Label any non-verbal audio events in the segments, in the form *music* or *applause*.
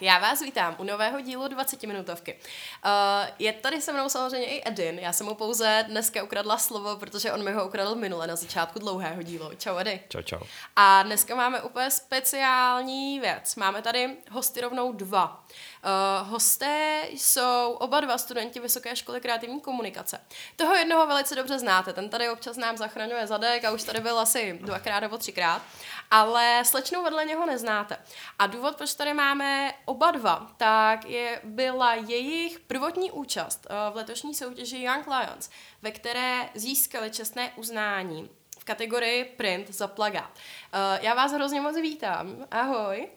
Tak, já vás vítám u nového dílu 20 minutovky. Uh, je tady se mnou samozřejmě i Edin. Já jsem mu pouze dneska ukradla slovo, protože on mi ho ukradl minule na začátku dlouhého dílu. Čau Edy. Čau, čau. A dneska máme úplně speciální věc. Máme tady hosty rovnou dva. Uh, hosté jsou oba dva studenti Vysoké školy kreativní komunikace. Toho jednoho velice dobře znáte, ten tady občas nám zachraňuje zadek a už tady byl asi dvakrát nebo třikrát, ale slečnou vedle něho neznáte. A důvod, proč tady máme oba dva, tak je, byla jejich prvotní účast uh, v letošní soutěži Young Lions, ve které získali čestné uznání v kategorii print za plagát. Uh, já vás hrozně moc vítám. Ahoj.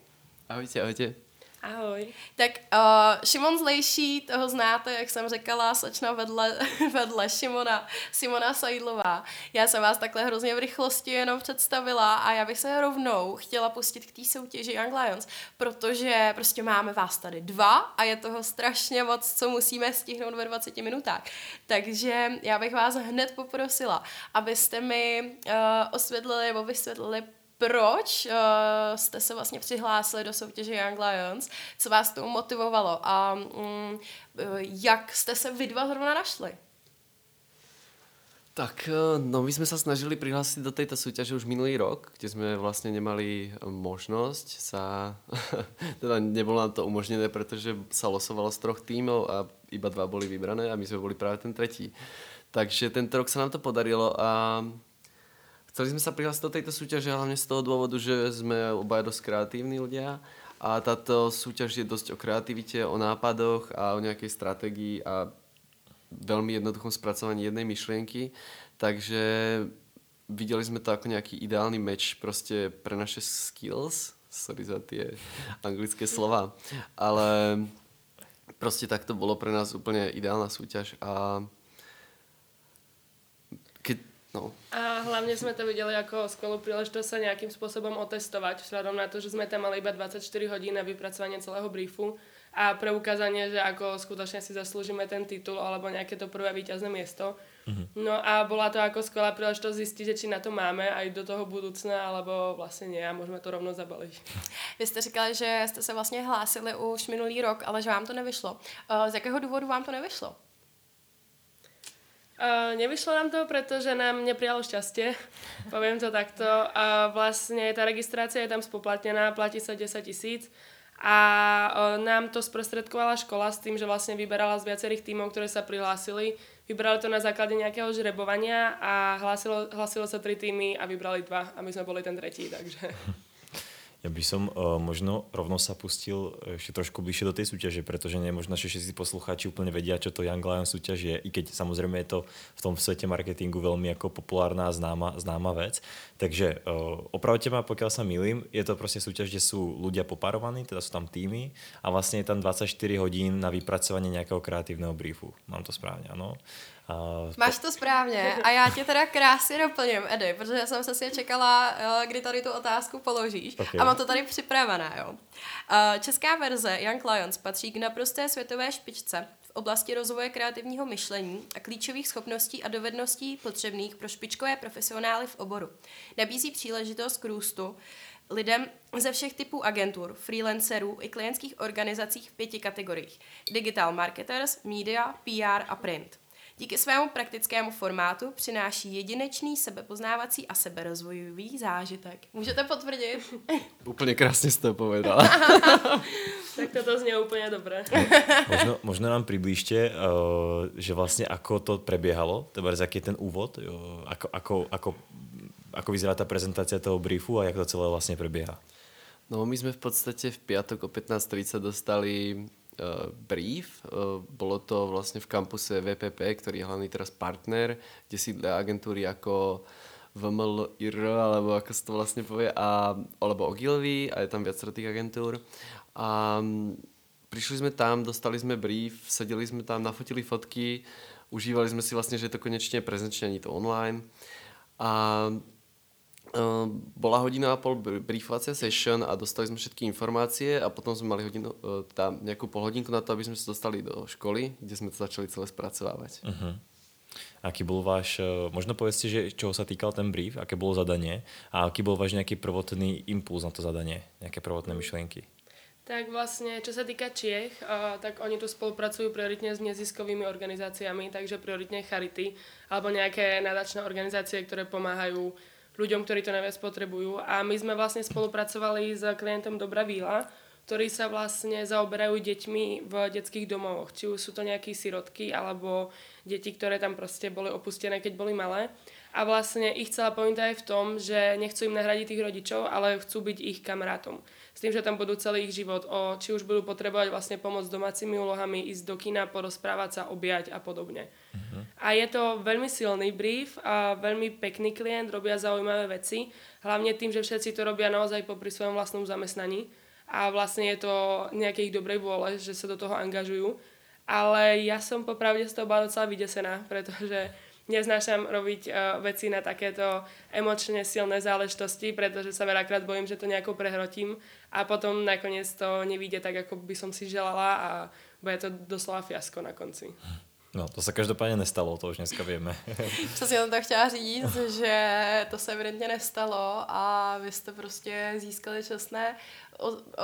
Ahojte, ahojte. Ahoj. Tak uh, Šimon Zlejší, toho znáte, jak jsem říkala, slečna vedle, *laughs* vedle Šimona, Simona Sajdlová. Já jsem vás takhle hrozně v rychlosti jenom představila a já bych se rovnou chtěla pustit k té soutěži Young Lions, protože prostě máme vás tady dva a je toho strašně moc, co musíme stihnout ve 20 minutách. Takže já bych vás hned poprosila, abyste mi uh, osvětlili nebo vysvětlili, proč uh, jste se vlastně přihlásili do soutěže Young Lions, co vás tomu motivovalo a um, jak jste se vy dva zrovna našli? Tak, eh, no my sme sa snažili prihlásiť do tejto súťaže už minulý rok, kde sme vlastne nemali možnosť sa, *laughs* teda nebolo nám to umožnené, pretože sa losovalo z troch tímov a iba dva boli vybrané a my sme boli práve ten tretí. Takže tento rok sa nám to podarilo a Chceli sme sa prihlásiť do tejto súťaže hlavne z toho dôvodu, že sme obaja dosť kreatívni ľudia a táto súťaž je dosť o kreativite, o nápadoch a o nejakej stratégii a veľmi jednoduchom spracovaní jednej myšlienky. Takže videli sme to ako nejaký ideálny meč proste pre naše skills. Sorry za tie anglické slova. Ale proste tak to bolo pre nás úplne ideálna súťaž a No. A hlavne sme to videli ako skvelú príležitosť sa nejakým spôsobom otestovať, vzhľadom na to, že sme tam mali iba 24 hodín na vypracovanie celého briefu a preukázanie, že ako skutočne si zaslúžime ten titul alebo nejaké to prvé víťazné miesto. Mm-hmm. No a bola to ako skvelá príležitosť zistiť, či na to máme aj do toho budúcna, alebo vlastne nie a môžeme to rovno zabaliť. Vy jste říkali, že jste se vlastně hlásili už minulý rok, ale že vám to nevyšlo. Z jakého důvodu vám to nevyšlo? Uh, nevyšlo nám to, pretože nám neprijalo šťastie, *laughs* poviem to takto. A vlastne tá registrácia je tam spoplatnená, platí sa 10 tisíc a nám to sprostredkovala škola s tým, že vlastne vyberala z viacerých tímov, ktoré sa prihlásili. Vybrali to na základe nejakého žrebovania a hlasilo, hlasilo sa tri týmy a vybrali dva a my sme boli ten tretí, takže... *laughs* Ja by som uh, možno rovno sa pustil ešte trošku bližšie do tej súťaže, pretože nie že všetci poslucháči úplne vedia, čo to Young Lion súťaž je, i keď samozrejme je to v tom svete marketingu veľmi ako populárna a známa, známa vec. Takže uh, opravte ma, pokiaľ sa milím, je to proste súťaž, kde sú ľudia poparovaní, teda sú tam týmy a vlastne je tam 24 hodín na vypracovanie nejakého kreatívneho briefu. Mám to správne, áno. Uh, Máš to správně a já tě teda krásně doplním, Edy, protože jsem se si čekala, eh, kdy tady tu otázku položíš okay. a mám to tady připravené. Jo. Uh, česká verze Young Lions patří k naprosté světové špičce v oblasti rozvoje kreativního myšlení a klíčových schopností a dovedností potřebných pro špičkové profesionály v oboru. Nabízí příležitost k růstu lidem ze všech typů agentur, freelancerů i klientských organizacích v pěti kategoriích. Digital marketers, media, PR a print. Díky svému praktickému formátu přináší jedinečný sebepoznávací a seberozvojový zážitek. Můžete potvrdit? *laughs* Úplně krásně jste to povedala. *laughs* tak toto znie úplně dobré. *laughs* možno, možno nám priblížte, uh, že vlastně ako to prebiehalo, teda aký je ten úvod, jo, ako, ako, ako, ako vyzerá tá prezentácia toho briefu a jak to celé vlastne prebieha. No my sme v podstate v piatok o 15.30 dostali uh, brief. Uh, bolo to vlastne v kampuse VPP, ktorý je hlavný teraz partner, kde sídlia agentúry ako VMLIR, alebo ako sa to vlastne povie, a, alebo Ogilvy, a je tam viacero tých agentúr. A um, prišli sme tam, dostali sme brief, sedeli sme tam, nafotili fotky, užívali sme si vlastne, že je to konečne prezenčne, ani to online. A bola hodina a pol briefovacia session a dostali sme všetky informácie a potom sme mali hodinu, e, tá, nejakú polhodinku na to, aby sme sa dostali do školy, kde sme to začali celé spracovávať. Uh-huh. Aký bol váš, e, možno povedzte, že čoho sa týkal ten brief, aké bolo zadanie a aký bol váš nejaký prvotný impuls na to zadanie, nejaké prvotné myšlienky? Tak vlastne, čo sa týka Čiech, uh, tak oni tu spolupracujú prioritne s neziskovými organizáciami, takže prioritne charity alebo nejaké nadačné organizácie, ktoré pomáhajú ľuďom, ktorí to najviac potrebujú. A my sme vlastne spolupracovali s klientom Dobrá víla, ktorí sa vlastne zaoberajú deťmi v detských domovoch. Či už sú to nejaké sirotky, alebo deti, ktoré tam proste boli opustené, keď boli malé. A vlastne ich celá pointa je v tom, že nechcú im nahradiť tých rodičov, ale chcú byť ich kamarátom. S tým, že tam budú celý ich život. O, či už budú potrebovať vlastne pomoc s domácimi úlohami, ísť do kina, porozprávať sa, objať a podobne. Uh-huh. A je to veľmi silný brief a veľmi pekný klient, robia zaujímavé veci. Hlavne tým, že všetci to robia naozaj popri svojom vlastnom zamestnaní. A vlastne je to nejakej dobrej vôle, že sa do toho angažujú. Ale ja som popravde z toho bola docela vydesená, pretože neznášam robiť uh, veci na takéto emočne silné záležitosti, pretože sa veľakrát bojím, že to nejako prehrotím a potom nakoniec to nevíde tak, ako by som si želala a bude to doslova fiasko na konci. No, to se každopádně nestalo, to už dneska víme. Přesně jsem to chtěla říct, že to se evidentně nestalo a vy jste prostě získali čestné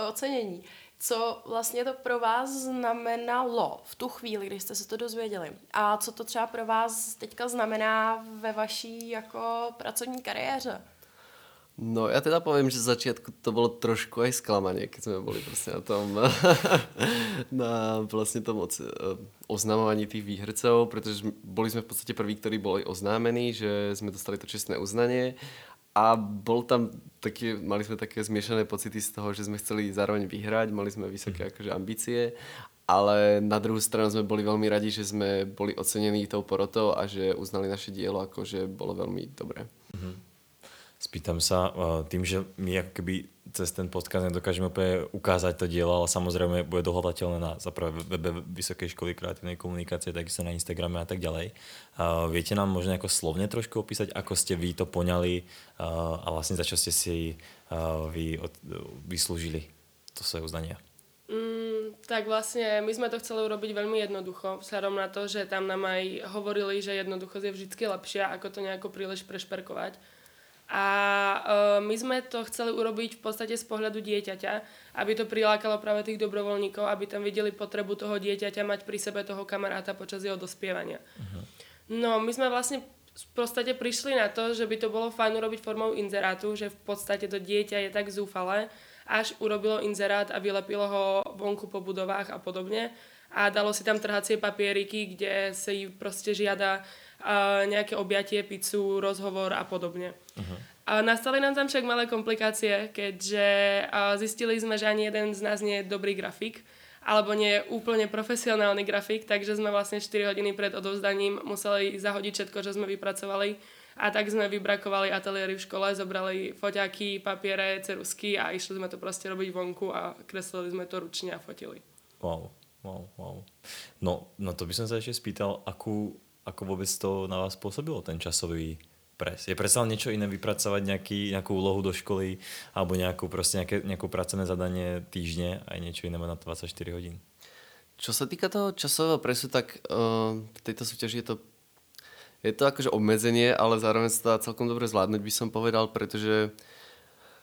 ocenění co vlastně to pro vás znamenalo v tu chvíli, kdy jste se to dozvěděli. A co to třeba pro vás teďka znamená ve vaší jako pracovní kariéře? No ja teda poviem, že z začiatku to bolo trošku aj sklamanie, keď sme boli proste na tom *laughs* na vlastne tom oznamovaní tých výhercov, pretože boli sme v podstate prví, ktorí boli oznámení, že sme dostali to čestné uznanie a bol tam také, mali sme také zmiešané pocity z toho, že sme chceli zároveň vyhrať, mali sme vysoké mhm. akože ambície, ale na druhú stranu sme boli veľmi radi, že sme boli ocenení tou porotou a že uznali naše dielo, akože bolo veľmi dobré. Spýtam sa, eh, tým, že my ako keby cez ten podcast nedokážeme úplne ukázať to dielo, ale samozrejme bude dohľadateľné na zaprvé webe Vysokej školy kreatívnej komunikácie, takisto na Instagrame a tak ďalej. Viete nám možno ako slovne trošku opísať, ako ste vy to poňali uh, a vlastne za čo ste si uh, vy vyslúžili to svoje uznanie? Mm, tak vlastne my sme to chceli urobiť veľmi jednoducho, vzhľadom na to, že tam nám aj hovorili, že jednoduchosť je vždy lepšia, ako to nejako príliš prešperkovať a uh, my sme to chceli urobiť v podstate z pohľadu dieťaťa, aby to prilákalo práve tých dobrovoľníkov, aby tam videli potrebu toho dieťaťa mať pri sebe toho kamaráta počas jeho dospievania. Uh-huh. No, my sme vlastne v podstate prišli na to, že by to bolo fajn urobiť formou inzerátu, že v podstate to dieťa je tak zúfalé, až urobilo inzerát a vylepilo ho vonku po budovách a podobne a dalo si tam trhacie papieriky, kde sa proste žiada uh, nejaké objatie, pizzu, rozhovor a podobne. Uh-huh. A nastali nám tam však malé komplikácie, keďže zistili sme, že ani jeden z nás nie je dobrý grafik, alebo nie je úplne profesionálny grafik, takže sme vlastne 4 hodiny pred odovzdaním museli zahodiť všetko, čo sme vypracovali a tak sme vybrakovali ateliéry v škole, zobrali foťáky, papiere, cerusky a išli sme to proste robiť vonku a kreslili sme to ručne a fotili. Wow, wow, wow. No, no to by som sa ešte spýtal, akú ako vôbec to na vás pôsobilo, ten časový pres? Je predsa niečo iné vypracovať nejaký, nejakú úlohu do školy alebo nejakú, proste nejaké, nejakú pracovné zadanie týždne a niečo iné na 24 hodín? Čo sa týka toho časového presu, tak uh, v tejto súťaži je to je to akože obmedzenie, ale zároveň sa dá celkom dobre zvládnuť, by som povedal, pretože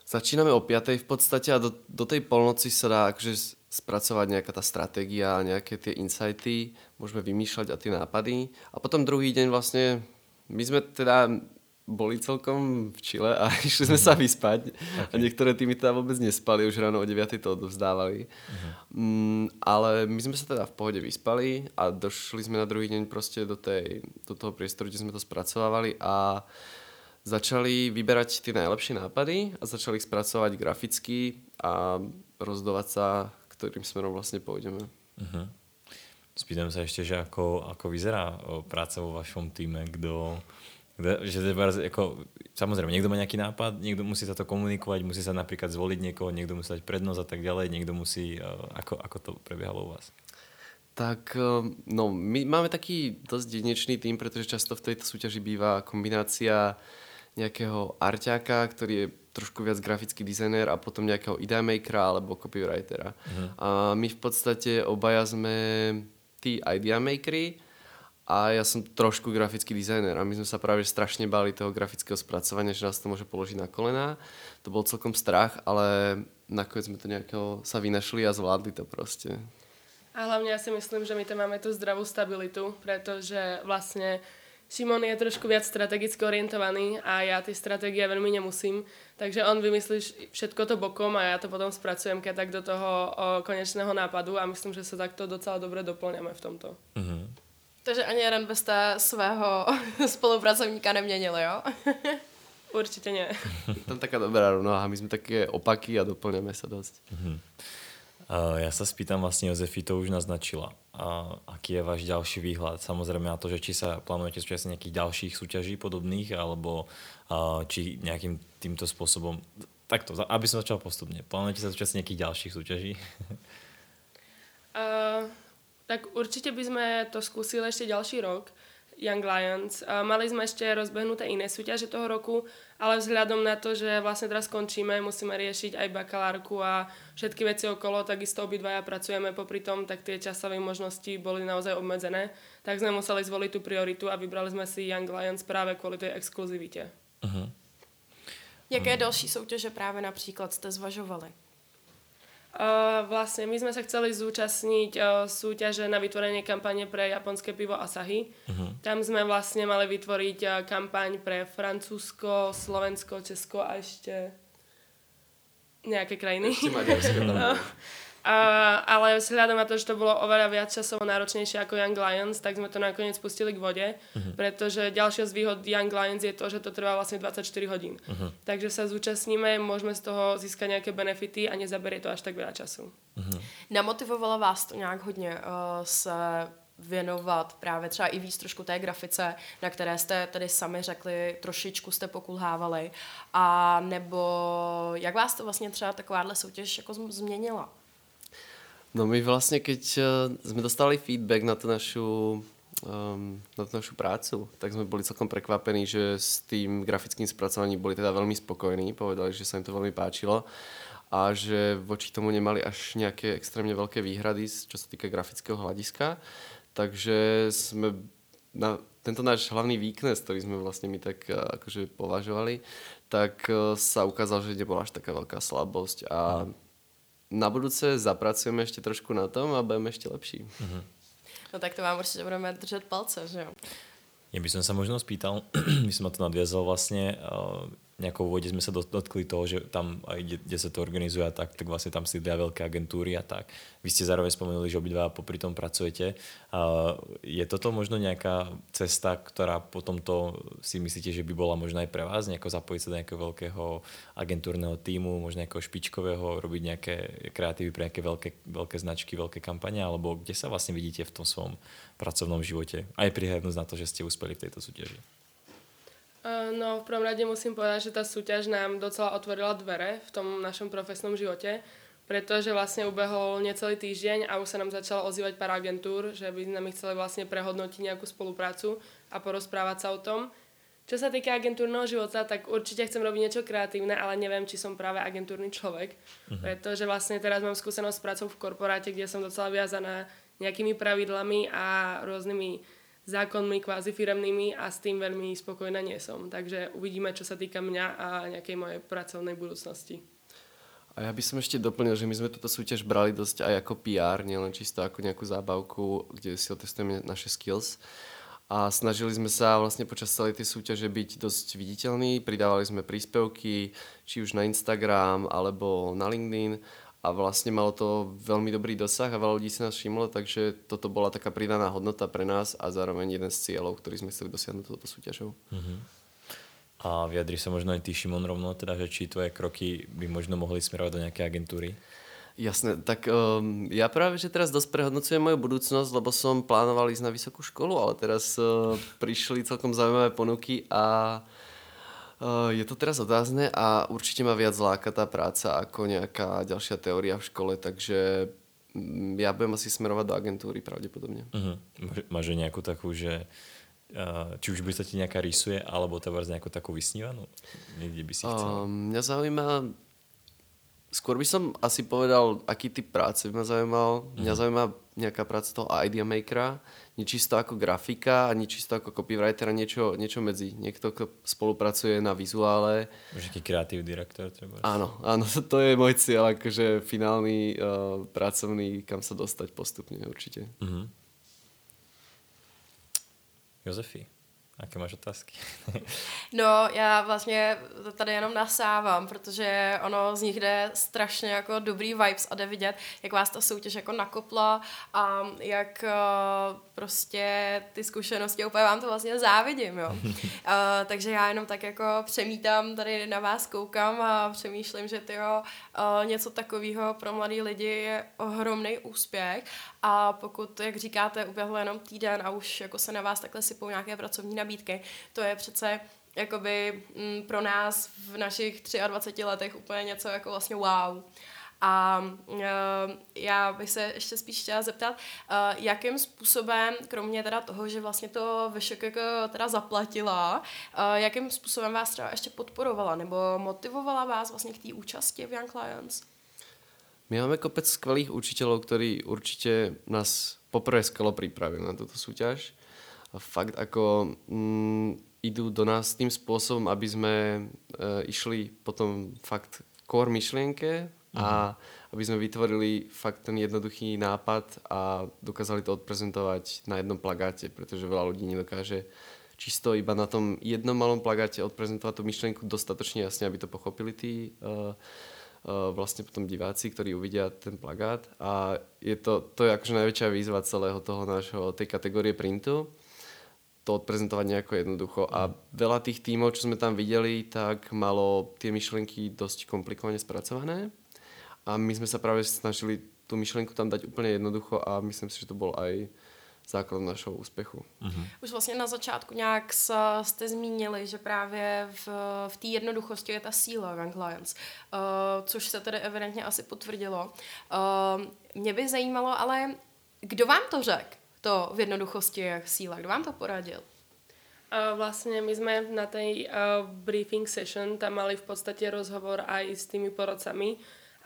začíname o 5. v podstate a do, do tej polnoci sa dá akože spracovať nejaká tá stratégia, nejaké tie insighty, môžeme vymýšľať a tie nápady. A potom druhý deň vlastne, my sme teda boli celkom v Čile a *laughs* išli sme sa vyspať. Okay. A niektoré týmy teda vôbec nespali, už ráno o 9 to odovzdávali. Uh-huh. Mm, ale my sme sa teda v pohode vyspali a došli sme na druhý deň proste do, tej, do toho priestoru, kde sme to spracovávali a začali vyberať tie najlepšie nápady a začali ich spracovať graficky a rozdovať sa ktorým smerom vlastne pôjdeme. Uh-huh. Spýtam sa ešte, že ako, ako vyzerá práca vo vašom týme, kto, že ako, samozrejme, niekto má nejaký nápad, niekto musí sa to komunikovať, musí sa napríklad zvoliť niekoho, niekto musí dať prednosť a tak ďalej, niekto musí, ako, ako to prebiehalo u vás? Tak no, my máme taký dosť jedinečný tým, pretože často v tejto súťaži býva kombinácia nejakého arťáka, ktorý je trošku viac grafický dizajner a potom nejakého idea makera alebo copywritera. Uh-huh. A my v podstate obaja sme tí idea makery a ja som trošku grafický dizajner a my sme sa práve strašne báli toho grafického spracovania, že nás to môže položiť na kolená. To bol celkom strach, ale nakonec sme to nejako sa vynašli a zvládli to proste. A hlavne ja si myslím, že my tam máme tú zdravú stabilitu, pretože vlastne Šimon je trošku viac strategicky orientovaný a ja tie stratégie veľmi nemusím. Takže on vymyslí všetko to bokom a ja to potom spracujem keď tak do toho o, konečného nápadu a myslím, že sa takto docela dobre doplňame v tomto. Mm-hmm. Takže ani jeden byste svého *laughs* spolupracovníka neměnili, jo? *laughs* Určite nie. *laughs* Tam taká dobrá rovnováha. My sme také opaky a doplňame sa dosť. Mm-hmm. Uh, ja sa spýtam vlastne, Jozefi to už naznačila. Uh, aký je váš ďalší výhľad? Samozrejme na to, že či sa plánujete súčasť nejakých ďalších súťaží podobných, alebo uh, či nejakým týmto spôsobom... Takto, aby som začal postupne. Plánujete sa súčasť nejakých ďalších súťaží? uh, tak určite by sme to skúsili ešte ďalší rok. Young Lions. Mali sme ešte rozbehnuté iné súťaže toho roku, ale vzhľadom na to, že vlastne teraz skončíme, musíme riešiť aj bakalárku a všetky veci okolo, takisto obidvaja pracujeme popri tom, tak tie časové možnosti boli naozaj obmedzené. Tak sme museli zvoliť tú prioritu a vybrali sme si Young Lions práve kvôli tej exkluzivite. Uh-huh. Jaké další soutěže právě například jste zvažovali? Vlastne my sme sa chceli zúčastniť uh, súťaže na vytvorenie kampane pre japonské pivo Asahi. Uh-huh. Tam sme vlastne mali vytvoriť uh, kampaň pre Francúzsko, Slovensko, Česko a ešte nejaké krajiny. Ešte Maďarsko. no. *laughs* A, ale vzhľadom na to, že to bolo oveľa viac časovo náročnejšie ako Young Lions, tak sme to nakoniec pustili k vode, uh-huh. pretože ďalšia z výhod Young Lions je to, že to trvá vlastne 24 hodín. Uh-huh. Takže sa zúčastníme, môžeme z toho získať nejaké benefity a nezaberie to až tak veľa času. Uh-huh. Namotivovalo vás to nějak hodně uh, se věnovat právě třeba i víc trošku té grafice, na které jste tedy sami řekli, trošičku jste pokulhávali, a nebo jak vás to vlastně třeba takováhle soutěž jako změnila? No my vlastne, keď uh, sme dostali feedback na tú našu um, na tú našu prácu, tak sme boli celkom prekvapení, že s tým grafickým spracovaním boli teda veľmi spokojní, povedali, že sa im to veľmi páčilo a že voči tomu nemali až nejaké extrémne veľké výhrady, čo sa týka grafického hľadiska. Takže sme na tento náš hlavný weakness, ktorý sme vlastne my tak uh, akože považovali, tak uh, sa ukázal, že nebola až taká veľká slabosť a mm na budúce zapracujeme ešte trošku na tom a budeme ešte lepší. Uh-huh. No tak to vám určite budeme držať palce, že jo? Ja by som sa možno spýtal, *clears throat* by som to nadviazal vlastne, nejakou vode sme sa dotkli toho, že tam aj kde, sa to organizuje a tak, tak vlastne tam sídlia veľké agentúry a tak. Vy ste zároveň spomenuli, že obidva popri tom pracujete. Je toto možno nejaká cesta, ktorá potom to si myslíte, že by bola možno aj pre vás, nejako zapojiť sa do nejakého veľkého agentúrneho týmu, možno nejakého špičkového, robiť nejaké kreatívy pre nejaké veľké, veľké značky, veľké kampane, alebo kde sa vlastne vidíte v tom svojom pracovnom živote? Aj prihľadnúť na to, že ste uspeli v tejto súťaži. No, v prvom rade musím povedať, že tá súťaž nám docela otvorila dvere v tom našom profesnom živote, pretože vlastne ubehol necelý týždeň a už sa nám začalo ozývať pár agentúr, že by sme chceli vlastne prehodnotiť nejakú spoluprácu a porozprávať sa o tom. Čo sa týka agentúrneho života, tak určite chcem robiť niečo kreatívne, ale neviem, či som práve agentúrny človek, uh-huh. pretože vlastne teraz mám skúsenosť s prácou v korporáte, kde som docela viazaná nejakými pravidlami a rôznymi zákonmi kvázi firemnými a s tým veľmi spokojná nie som. Takže uvidíme, čo sa týka mňa a nejakej mojej pracovnej budúcnosti. A ja by som ešte doplnil, že my sme túto súťaž brali dosť aj ako PR, nielen čisto ako nejakú zábavku, kde si otestujeme naše skills. A snažili sme sa vlastne počas celej tej súťaže byť dosť viditeľní, pridávali sme príspevky, či už na Instagram alebo na LinkedIn a vlastne malo to veľmi dobrý dosah a veľa ľudí si nás všimlo, takže toto bola taká pridaná hodnota pre nás a zároveň jeden z cieľov, ktorý sme chceli dosiahnuť toto súťažou. Uh-huh. A vyjadri sa možno aj ty, Šimon, rovno, teda, že či tvoje kroky by možno mohli smerovať do nejakej agentúry? Jasné, tak um, ja práve, že teraz dosť prehodnocujem moju budúcnosť, lebo som plánoval ísť na vysokú školu, ale teraz uh, prišli celkom zaujímavé ponuky a Eh, je to teraz otázne a určite ma viac láka tá práca ako nejaká ďalšia teória v škole, takže mm, ja budem asi smerovať do agentúry pravdepodobne. Uh-huh. Máš nejakú takú, že uh, či už by sa ti nejaká rysuje, alebo to nejakú takú vysnívanú? Niekde by si chcel? Uh, mňa zaujíma skôr by som asi povedal, aký typ práce by ma zaujímal. Uh-huh. Mňa zaujíma nejaká práca toho idea makera, nečisto ako grafika a nečisto ako copywritera, niečo, niečo medzi. Niekto, kto spolupracuje na vizuále. Už aký kreatív direktor treba. Áno, áno, *laughs* to je môj cieľ, akože finálny uh, pracovný, kam sa dostať postupne určite. Uh-huh. Jozefi. Jaké máš otázky? *laughs* no, já vlastně to tady jenom nasávám, protože ono z nich jde strašně jako dobrý vibes a jde vidět, jak vás ta soutěž jako nakopla a jak uh, prostě ty zkušenosti, úplně vám to vlastně závidím, jo. uh, *laughs* takže já jenom tak jako přemítám, tady na vás koukám a přemýšlím, že tyjo, uh, něco takového pro mladý lidi je ohromný úspěch a pokud, jak říkáte, uběhl jenom týden a už jako se na vás takhle sypou nějaké pracovní nabídky, to je přece jakoby m, mm, pro nás v našich 23 letech úplně něco jako vlastně wow. A uh, já bych se ještě spíš chtěla zeptat, uh, jakým způsobem, kromě teda toho, že vlastně to jako teda zaplatila, uh, jakým způsobem vás třeba ještě podporovala nebo motivovala vás vlastně k té účasti v Young Lions? My máme kopec skvelých učiteľov, ktorí určite nás poprvé skalo pripravili na túto súťaž. A fakt ako mm, idú do nás tým spôsobom, aby sme e, išli potom fakt core myšlienke a mhm. aby sme vytvorili fakt ten jednoduchý nápad a dokázali to odprezentovať na jednom plagáte, pretože veľa ľudí nedokáže čisto iba na tom jednom malom plagáte odprezentovať tú myšlienku dostatočne jasne, aby to pochopili tí uh, vlastne potom diváci, ktorí uvidia ten plagát. A je to, to je akože najväčšia výzva celého toho nášho, tej kategórie printu. To odprezentovať nejako jednoducho. A veľa tých tímov, čo sme tam videli, tak malo tie myšlienky dosť komplikovane spracované. A my sme sa práve snažili tú myšlienku tam dať úplne jednoducho a myslím si, že to bol aj základ našeho úspěchu. Uh-huh. Už vlastně na začátku nějak jste zmínili, že právě v, v té jednoduchosti je ta síla Young Lions, uh, což se tedy evidentně asi potvrdilo. Uh, mě by zajímalo, ale kdo vám to řekl, to v jednoduchosti je síla, kdo vám to poradil? Uh, vlastne my sme na tej uh, briefing session tam mali v podstate rozhovor aj s tými porodcami,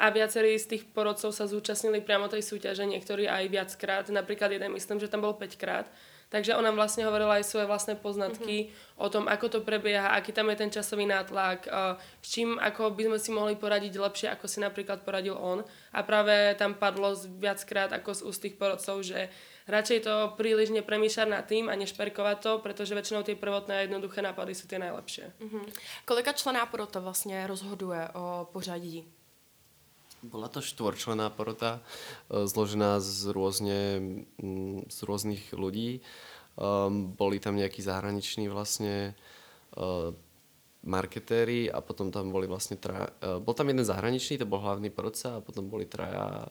a viacerí z tých porodcov sa zúčastnili priamo tej súťaže, niektorí aj viackrát, napríklad jeden myslím, že tam bol 5 krát. Takže ona vlastne hovorila aj svoje vlastné poznatky mm-hmm. o tom, ako to prebieha, aký tam je ten časový nátlak, s čím ako by sme si mohli poradiť lepšie, ako si napríklad poradil on. A práve tam padlo viackrát ako z úst tých porodcov, že radšej to príliš nepremýšľať nad tým a nešperkovať to, pretože väčšinou tie prvotné a jednoduché nápady sú tie najlepšie. Mm-hmm. Kolika člená porota vlastně rozhoduje o pořadí? Bola to štvorčlená porota, e, zložená z, rôzne, z rôznych ľudí. Um, boli tam nejakí zahraniční vlastne uh, marketéri a potom tam boli vlastne traja, bol tam jeden zahraničný, to bol hlavný porodca a potom boli traja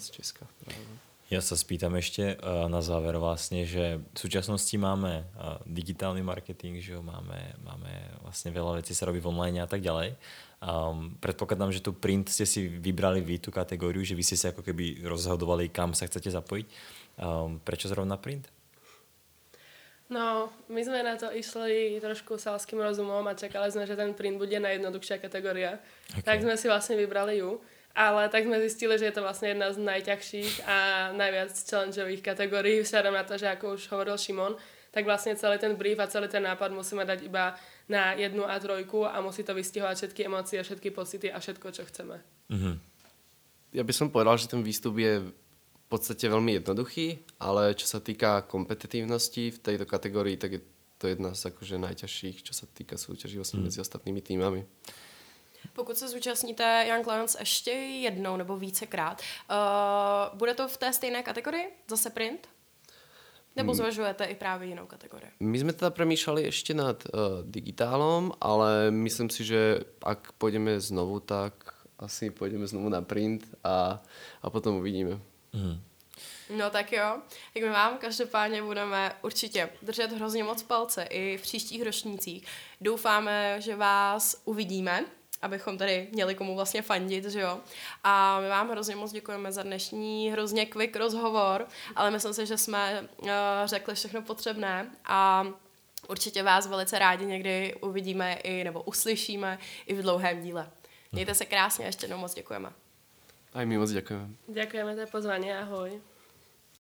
z Česka. Práve. Ja sa spýtam ešte na záver vlastne, že v súčasnosti máme digitálny marketing, že máme, máme vlastne veľa vecí sa robí v online a tak ďalej. Um, predpokladám, že tu print ste si vybrali vy tú kategóriu, že vy ste sa ako keby rozhodovali, kam sa chcete zapojiť. Um, prečo zrovna print? No, my sme na to išli trošku salským rozumom a čakali sme, že ten print bude najjednoduchšia kategória. Okay. Tak sme si vlastne vybrali ju. Ale tak sme zistili, že je to vlastne jedna z najťažších a najviac challengeových kategórií, vzhľadom na to, že ako už hovoril Šimon, tak vlastne celý ten brief a celý ten nápad musíme dať iba na jednu a trojku a musí to vystihovať všetky emócie, všetky pocity a všetko, čo chceme. Mm-hmm. Ja by som povedal, že ten výstup je v podstate veľmi jednoduchý, ale čo sa týka kompetitívnosti v tejto kategórii, tak je to jedna z akože najťažších, čo sa týka súťaží vlastně mm. mezi ostatnými týmami. Pokud se zúčastníte Young Lions ještě jednou nebo vícekrát, uh, bude to v té stejné kategorii? Zase print? Nebo mm. zvažujete i právě jinou kategorii? My sme teda premýšľali ešte nad uh, digitálom, ale myslím si, že ak pôjdeme znovu, tak asi pôjdeme znovu na print a, a potom uvidíme. Mm. No tak jo, tak my vám každopádně budeme určitě držet hrozně moc palce i v příštích ročnících. Doufáme, že vás uvidíme abychom tady měli komu vlastně fandit, že jo. A my vám hrozně moc děkujeme za dnešní hrozně quick rozhovor, ale myslím si, že jsme uh, řekli všechno potřebné a určitě vás velice rádi někdy uvidíme i nebo uslyšíme i v dlouhém díle. Mějte se krásně, ještě jednou moc děkujeme. Aj my moc děkujeme. Děkujeme za pozvání, ahoj.